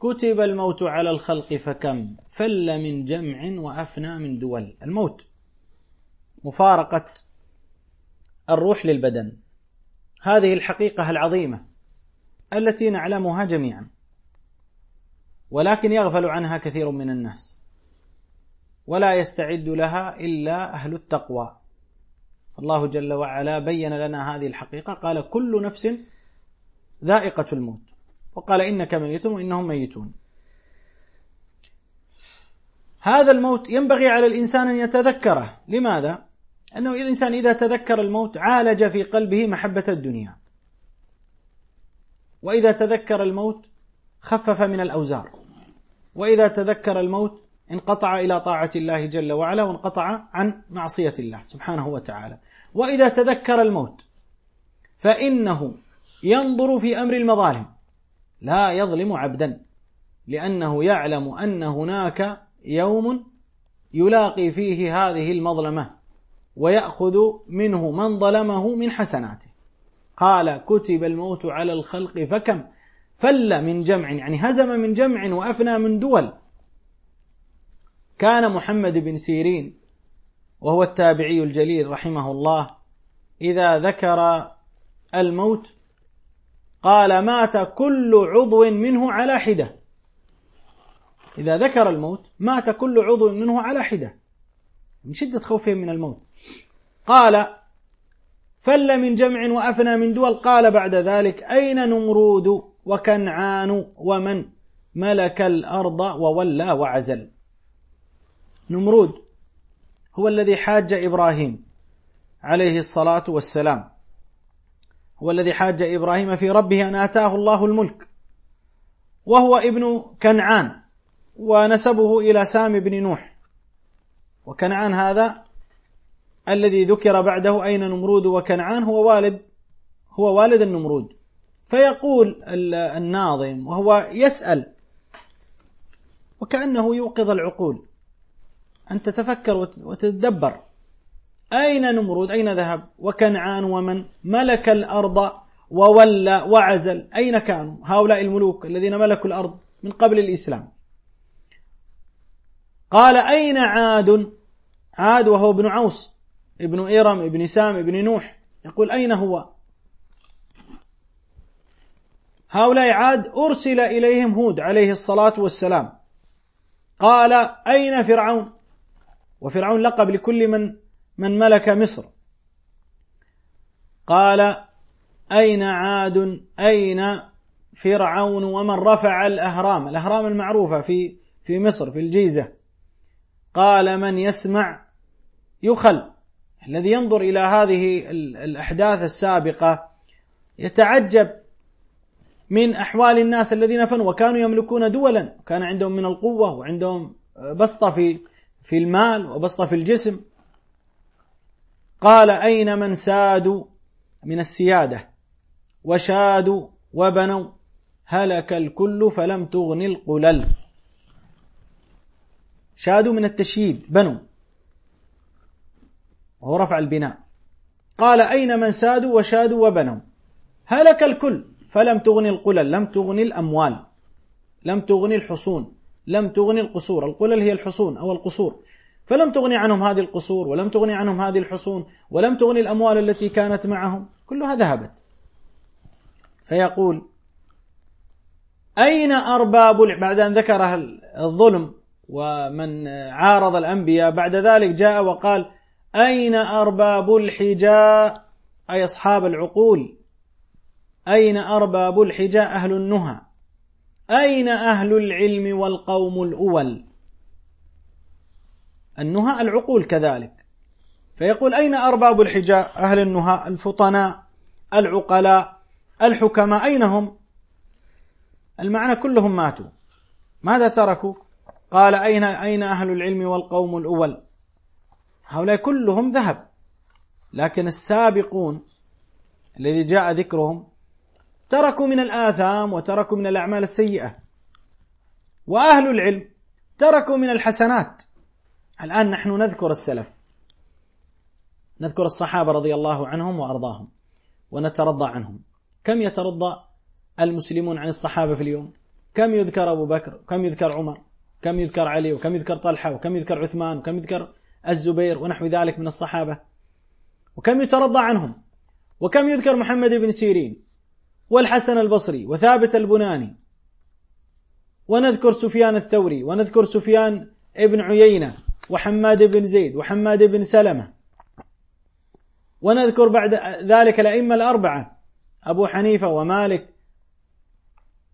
كتب الموت على الخلق فكم؟ فل من جمع وأفنى من دول. الموت. مفارقة الروح للبدن. هذه الحقيقة العظيمة التي نعلمها جميعا. ولكن يغفل عنها كثير من الناس. ولا يستعد لها إلا أهل التقوى. الله جل وعلا بين لنا هذه الحقيقة. قال كل نفس ذائقة الموت. وقال إنك ميت وإنهم ميتون. هذا الموت ينبغي على الإنسان أن يتذكره. لماذا؟ أنه الإنسان إذا تذكر الموت عالج في قلبه محبة الدنيا. وإذا تذكر الموت خفف من الأوزار. وإذا تذكر الموت انقطع إلى طاعة الله جل وعلا وانقطع عن معصية الله سبحانه وتعالى. وإذا تذكر الموت فإنه ينظر في أمر المظالم. لا يظلم عبدا لأنه يعلم أن هناك يوم يلاقي فيه هذه المظلمة ويأخذ منه من ظلمه من حسناته. قال كتب الموت على الخلق فكم؟ فل من جمع يعني هزم من جمع وأفنى من دول. كان محمد بن سيرين وهو التابعي الجليل رحمه الله إذا ذكر الموت قال مات كل عضو منه على حدة. إذا ذكر الموت مات كل عضو منه على حدة. من شدة خوفهم من الموت. قال فل من جمع وأفنى من دول. قال بعد ذلك أين نمرود وكنعان ومن ملك الأرض وولى وعزل؟ نمرود هو الذي حاج إبراهيم عليه الصلاة والسلام. هو الذي حاج إبراهيم في ربه أن آتاه الله الملك وهو ابن كنعان ونسبه إلى سام بن نوح. وكنعان هذا الذي ذكر بعده أين نمرود وكنعان هو والد هو والد النمرود. فيقول الناظم وهو يسأل وكأنه يوقظ العقول. أن تتفكر وتتدبر. أين نمرود؟ أين ذهب؟ وكنعان ومن؟ ملك الأرض وولى وعزل. أين كانوا؟ هؤلاء الملوك الذين ملكوا الأرض من قبل الإسلام. قال أين عاد؟ عاد وهو ابن عوص ابن إيرم ابن سام ابن نوح. يقول أين هو؟ هؤلاء عاد أرسل إليهم هود عليه الصلاة والسلام. قال أين فرعون؟ وفرعون لقب لكل من من ملك مصر. قال أين عاد؟ أين فرعون؟ ومن رفع الأهرام؟ الأهرام المعروفة في في مصر في الجيزة. قال من يسمع يخل. الذي ينظر إلى هذه الأحداث السابقة يتعجب من أحوال الناس الذين فنوا وكانوا يملكون دولا. وكان عندهم من القوة وعندهم بسطة في في المال وبسطة في الجسم. قال أين من سادوا من السيادة؟ وشادوا وبنوا. هلك الكل فلم تغن القلل. شادوا من التشييد بنوا. وهو رفع البناء. قال أين من سادوا وشادوا وبنوا؟ هلك الكل فلم تغني القلل لم تغني الأموال لم تغني الحصون. لم تغني القصور. القلل هي الحصون أو القصور. فلم تغني عنهم هذه القصور ولم تغني عنهم هذه الحصون ولم تغني الأموال التي كانت معهم. كلها ذهبت. فيقول أين أرباب بعد أن ذكر الظلم ومن عارض الأنبياء بعد ذلك جاء وقال أين أرباب الحجاء؟ أي أصحاب العقول. أين أرباب الحجاء؟ أهل النهى. أين أهل العلم والقوم الأول؟ النهى العقول كذلك. فيقول أين أرباب الحجاء أهل النهى الفطناء العقلاء الحكماء أين هم؟ المعنى كلهم ماتوا. ماذا تركوا؟ قال أين أين أهل العلم والقوم الأول؟ هؤلاء كلهم ذهب. لكن السابقون الذي جاء ذكرهم تركوا من الآثام وتركوا من الأعمال السيئة. وأهل العلم تركوا من الحسنات. الآن نحن نذكر السلف. نذكر الصحابة رضي الله عنهم وأرضاهم ونترضى عنهم. كم يترضى المسلمون عن الصحابة في اليوم؟ كم يذكر أبو بكر؟ كم يذكر عمر؟ كم يذكر علي؟ وكم يذكر طلحة؟ وكم يذكر عثمان؟ وكم يذكر الزبير؟ ونحو ذلك من الصحابة. وكم يترضى عنهم؟ وكم يذكر محمد بن سيرين؟ والحسن البصري وثابت البناني. ونذكر سفيان الثوري ونذكر سفيان ابن عيينة وحماد بن زيد وحماد بن سلمة. ونذكر بعد ذلك الأئمة الأربعة أبو حنيفة ومالك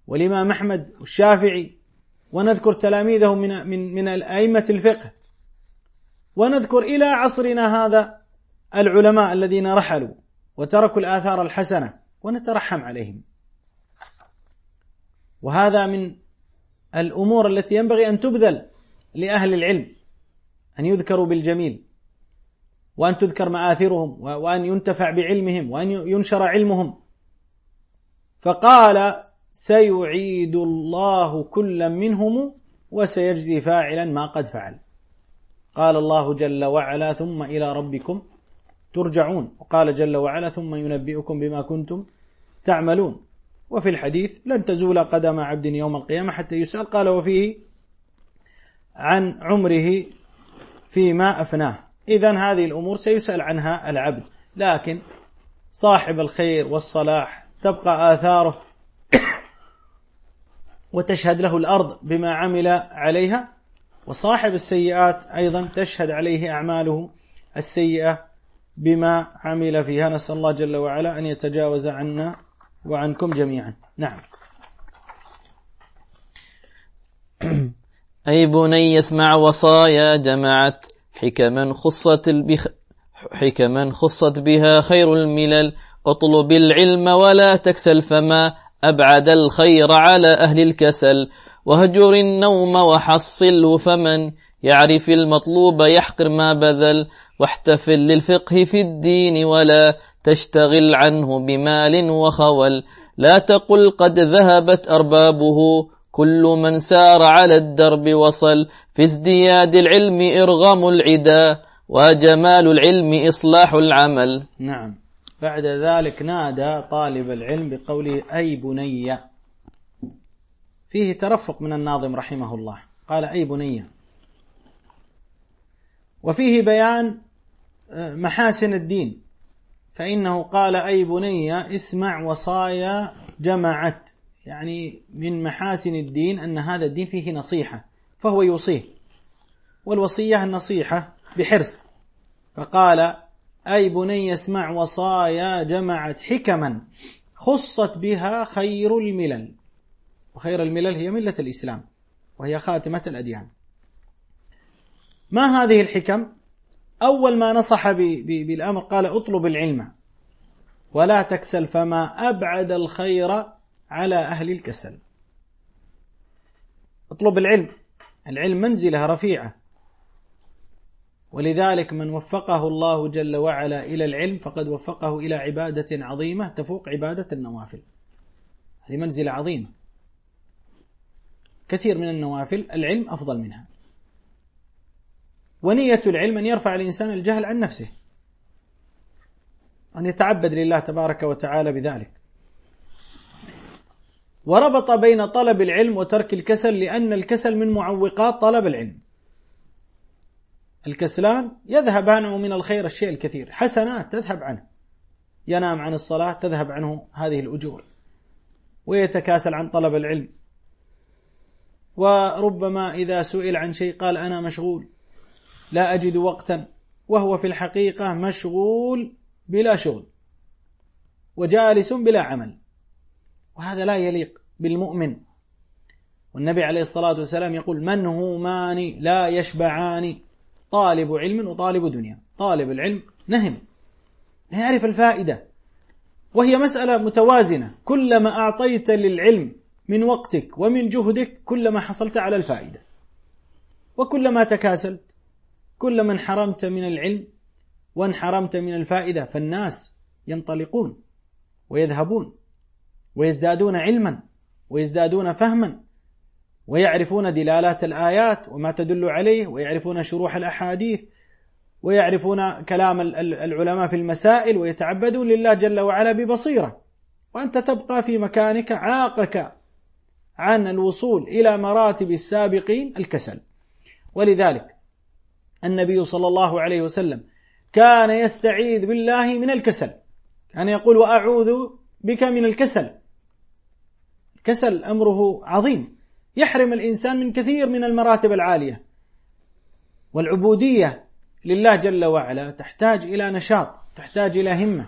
والإمام أحمد والشافعي. ونذكر تلاميذه من من من أئمة الفقه. ونذكر إلى عصرنا هذا العلماء الذين رحلوا وتركوا الآثار الحسنة. ونترحم عليهم. وهذا من الأمور التي ينبغي أن تبذل لأهل العلم أن يذكروا بالجميل وأن تذكر مآثرهم وأن ينتفع بعلمهم وأن ينشر علمهم. فقال سيعيد الله كلا منهم وسيجزي فاعلا ما قد فعل. قال الله جل وعلا ثم إلى ربكم ترجعون. وقال جل وعلا ثم ينبئكم بما كنتم تعملون. وفي الحديث لن تزول قدم عبد يوم القيامة حتى يسأل. قال وفيه عن عمره فيما أفناه. إذا هذه الأمور سيسأل عنها العبد. لكن صاحب الخير والصلاح تبقى آثاره وتشهد له الأرض بما عمل عليها. وصاحب السيئات أيضا تشهد عليه أعماله السيئة. بما عمل فيها. نسأل الله جل وعلا أن يتجاوز عنا وعنكم جميعا. نعم. أي بني يسمع وصايا جمعت حكما خصت البخ حكما خصت بها خير الملل. اطلب العلم ولا تكسل فما أبعد الخير على أهل الكسل. وهجر النوم وحصله فمن يعرف المطلوب يحقر ما بذل. واحتفل للفقه في الدين ولا تشتغل عنه بمال وخول. لا تقل قد ذهبت أربابه كل من سار على الدرب وصل. في ازدياد العلم إرغام العدا وجمال العلم إصلاح العمل. نعم. بعد ذلك نادى طالب العلم بقوله أي بني. فيه ترفق من الناظم رحمه الله. قال أي بني. وفيه بيان محاسن الدين. فإنه قال أي بني اسمع وصايا جمعت يعني من محاسن الدين أن هذا الدين فيه نصيحة فهو يوصيه. والوصية النصيحة بحرص. فقال أي بني اسمع وصايا جمعت حكما خصت بها خير الملل. وخير الملل هي ملة الإسلام وهي خاتمة الأديان. ما هذه الحكم؟ أول ما نصح بالأمر قال اطلب العلم. ولا تكسل فما أبعد الخير على أهل الكسل. اطلب العلم. العلم منزلة رفيعة. ولذلك من وفقه الله جل وعلا إلى العلم فقد وفقه إلى عبادة عظيمة تفوق عبادة النوافل. هذه منزلة عظيمة. كثير من النوافل العلم أفضل منها. ونية العلم أن يرفع الإنسان الجهل عن نفسه. أن يتعبد لله تبارك وتعالى بذلك. وربط بين طلب العلم وترك الكسل لأن الكسل من معوقات طلب العلم. الكسلان يذهب عنه من الخير الشيء الكثير. حسنات تذهب عنه. ينام عن الصلاة تذهب عنه هذه الأجور. ويتكاسل عن طلب العلم. وربما إذا سئل عن شيء قال أنا مشغول. لا أجد وقتا وهو في الحقيقة مشغول بلا شغل وجالس بلا عمل وهذا لا يليق بالمؤمن. والنبي عليه الصلاة والسلام يقول من همان لا يشبعان طالب علم وطالب دنيا طالب العلم نهم. لا يعرف الفائدة وهي مسألة متوازنة. كلما أعطيت للعلم من وقتك ومن جهدك كلما حصلت على الفائدة وكلما تكاسلت كلما انحرمت من العلم وانحرمت من الفائدة فالناس ينطلقون ويذهبون ويزدادون علما ويزدادون فهما ويعرفون دلالات الآيات وما تدل عليه ويعرفون شروح الأحاديث ويعرفون كلام العلماء في المسائل ويتعبدون لله جل وعلا ببصيرة. وأنت تبقى في مكانك عاقك عن الوصول إلى مراتب السابقين الكسل. ولذلك النبي صلى الله عليه وسلم. كان يستعيذ بالله من الكسل. كان يقول وأعوذ بك من الكسل. الكسل أمره عظيم. يحرم الإنسان من كثير من المراتب العالية. والعبودية لله جل وعلا تحتاج إلى نشاط تحتاج إلى همة.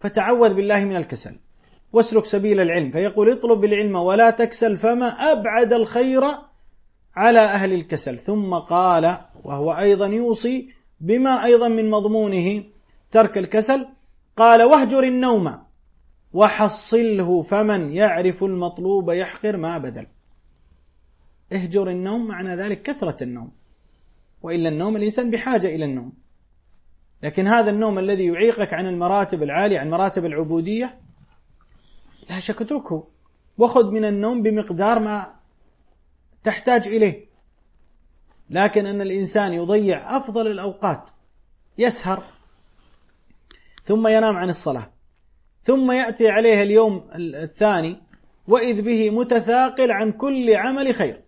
فتعوذ بالله من الكسل. واسلك سبيل العلم. فيقول اطلب العلم ولا تكسل فما أبعد الخير على أهل الكسل. ثم قال وهو أيضا يوصي بما أيضا من مضمونه ترك الكسل. قال واهجر النوم وحصله فمن يعرف المطلوب يحقر ما بذل اهجر النوم معنى ذلك كثرة النوم وإلا النوم الإنسان بحاجة إلى النوم. لكن هذا النوم الذي يعيقك عن المراتب العالية عن مراتب العبودية لا شك اتركه وخذ من النوم بمقدار ما تحتاج إليه. لكن أن الإنسان يضيع أفضل الأوقات يسهر ثم ينام عن الصلاة ثم يأتي عليه اليوم الثاني وإذ به متثاقل عن كل عمل خير.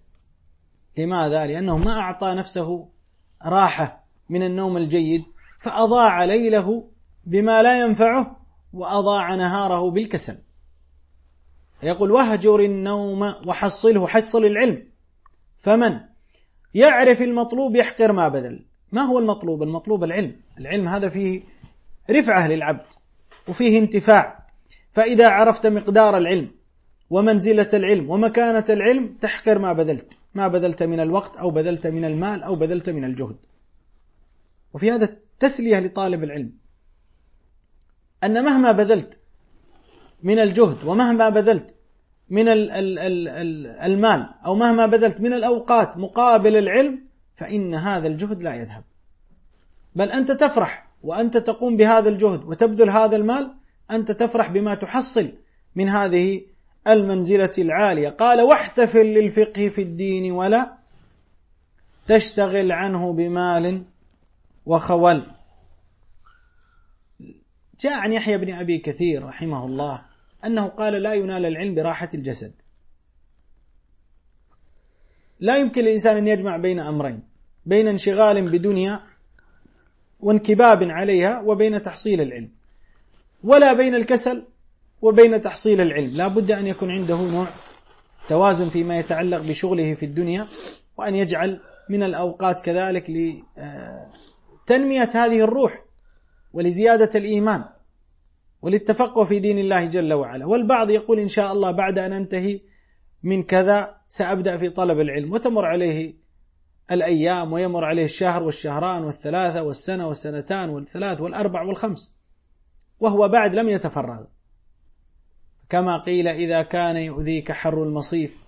لماذا؟ لأنه ما أعطى نفسه راحة من النوم الجيد فأضاع ليله بما لا ينفعه وأضاع نهاره بالكسل. يقول واهجر النوم وحصله حصل العلم فمن؟ يعرف المطلوب يحقر ما بذل. ما هو المطلوب؟ المطلوب العلم. العلم هذا فيه رفعة للعبد وفيه انتفاع. فإذا عرفت مقدار العلم ومنزلة العلم ومكانة العلم تحقر ما بذلت. ما بذلت من الوقت أو بذلت من المال أو بذلت من الجهد. وفي هذا تسلية لطالب العلم. أن مهما بذلت من الجهد ومهما بذلت من المال. أو مهما بذلت من الأوقات مقابل العلم فإن هذا الجهد لا يذهب. بل أنت تفرح وأنت تقوم بهذا الجهد وتبذل هذا المال أنت تفرح بما تحصل من هذه المنزلة العالية. قال واحتفل للفقه في الدين ولا تشتغل عنه بمال وخول. جاء عن يحيى بن أبي كثير رحمه الله. أنه قال لا ينال العلم براحة الجسد. لا يمكن للإنسان أن يجمع بين أمرين بين انشغال بدنيا وانكباب عليها وبين تحصيل العلم. ولا بين الكسل وبين تحصيل العلم. لا بد أن يكون عنده نوع توازن فيما يتعلق بشغله في الدنيا وأن يجعل من الأوقات كذلك لتنمية هذه الروح ولزيادة الإيمان. وللتفقه في دين الله جل وعلا. والبعض يقول إن شاء الله بعد أن أنتهي من كذا سأبدأ في طلب العلم. وتمر عليه الأيام ويمر عليه الشهر والشهران والثلاثة والسنة والسنتان والثلاث والأربع والخمس. وهو بعد لم يتفرغ. كما قيل إذا كان يؤذيك حر المصيف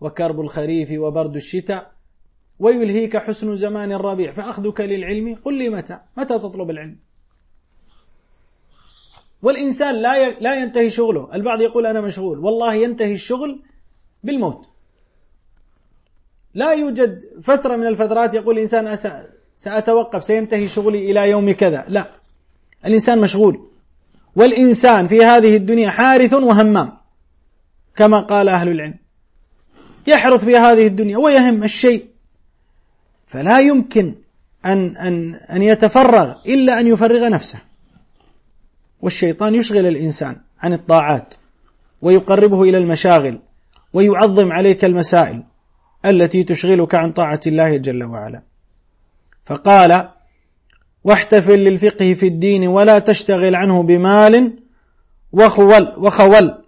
وكرب الخريف وبرد الشتاء ويلهيك حسن زمان الربيع فأخذك للعلم. قل لي متى؟ متى تطلب العلم؟ والإنسان لا لا ينتهي شغله. البعض يقول أنا مشغول. والله ينتهي الشغل بالموت. لا يوجد فترة من الفترات يقول الإنسان سأتوقف سينتهي شغلي إلى يوم كذا. لا. الإنسان مشغول. والإنسان في هذه الدنيا حارث وهمام كما قال أهل العلم. يحرث في هذه الدنيا ويهم الشيء. فلا يمكن أن أن أن يتفرغ إلا أن يفرغ نفسه. والشيطان يشغل الإنسان عن الطاعات ويقربه إلى المشاغل ويعظم عليك المسائل التي تشغلك عن طاعة الله جل وعلا. فقال واحتفل للفقه في الدين ولا تشتغل عنه بمال وخول وخول.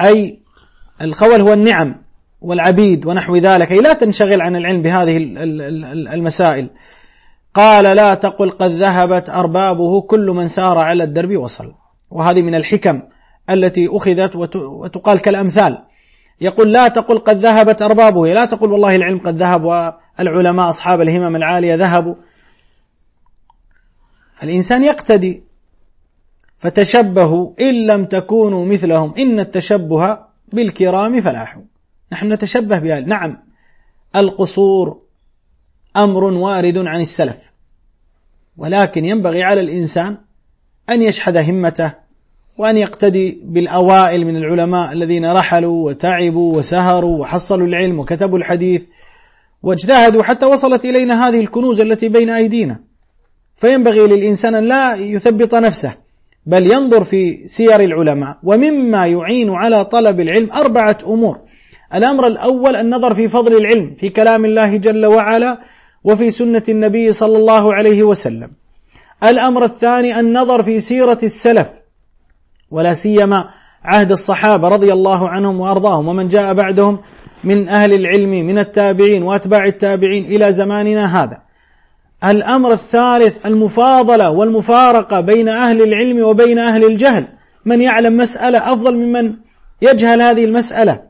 أي الخول هو النعم والعبيد ونحو ذلك. أي لا تنشغل عن العلم بهذه المسائل. قال لا تقل قد ذهبت أربابه كل من سار على الدرب وصل. وهذه من الحكم التي أخذت وتقال كالأمثال. يقول لا تقل قد ذهبت أربابه لا تقل والله العلم قد ذهب والعلماء أصحاب الهمم العالية ذهبوا. الإنسان يقتدي فتشبهوا إن لم تكونوا مثلهم إن التشبه بالكرام فلاح. نحن نتشبه بهذا. نعم القصور أمر وارد عن السلف. ولكن ينبغي على الإنسان أن يشحذ همته وأن يقتدي بالأوائل من العلماء الذين رحلوا وتعبوا وسهروا وحصلوا العلم وكتبوا الحديث واجتهدوا حتى وصلت إلينا هذه الكنوز التي بين أيدينا. فينبغي للإنسان أن لا يثبط نفسه بل ينظر في سير العلماء ومما يعين على طلب العلم أربعة أمور. الأمر الأول النظر في فضل العلم في كلام الله جل وعلا وفي سنة النبي صلى الله عليه وسلم. الأمر الثاني النظر في سيرة السلف ولا سيما عهد الصحابة رضي الله عنهم وأرضاهم ومن جاء بعدهم من أهل العلم من التابعين وأتباع التابعين إلى زماننا هذا. الأمر الثالث المفاضلة والمفارقة بين أهل العلم وبين أهل الجهل. من يعلم مسألة أفضل ممن يجهل هذه المسألة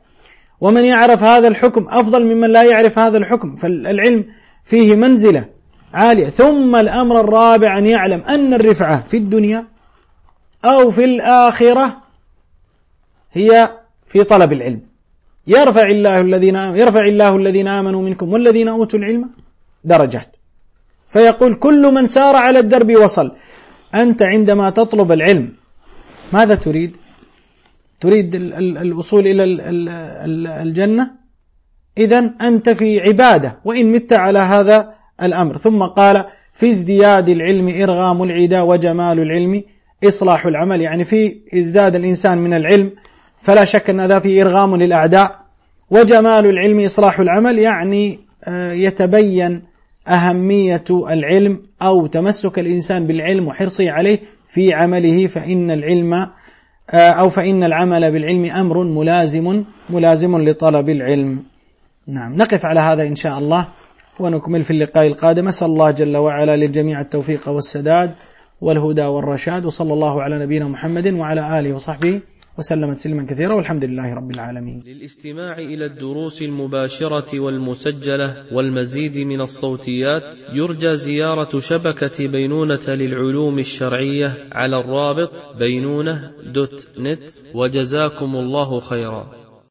ومن يعرف هذا الحكم أفضل ممن لا يعرف هذا الحكم. فالعلم فيه منزلة عالية. ثم الأمر الرابع أن يعلم أن الرفعة في الدنيا أو في الآخرة هي في طلب العلم. يرفع الله الذين يرفع الله الذين آمنوا منكم والذين أوتوا العلم درجات. فيقول كل من سار على الدرب وصل. أنت عندما تطلب العلم ماذا تريد؟ تريد الوصول إلى الجنة؟ إذا أنت في عبادة وإن مت على هذا الأمر. ثم قال في ازدياد العلم إرغام العدا وجمال العلم إصلاح العمل. يعني في ازداد الإنسان من العلم فلا شك أن هذا في إرغام للأعداء. وجمال العلم إصلاح العمل يعني آه، يتبين أهمية العلم أو تمسك الإنسان بالعلم وحرصه عليه في عمله فإن العلم آه، أو فإن العمل بالعلم أمر ملازم ملازم لطلب العلم. نعم نقف على هذا إن شاء الله ونكمل في اللقاء القادم. أسأل الله جل وعلا للجميع التوفيق والسداد والهدى والرشاد وصلى الله على نبينا محمد وعلى آله وصحبه وسلم تسليما كثيرا والحمد لله رب العالمين. للاستماع إلى الدروس المباشرة والمسجلة والمزيد من الصوتيات يرجى زيارة شبكة بينونة للعلوم الشرعية على الرابط بينونة دوت نت وجزاكم الله خيرا.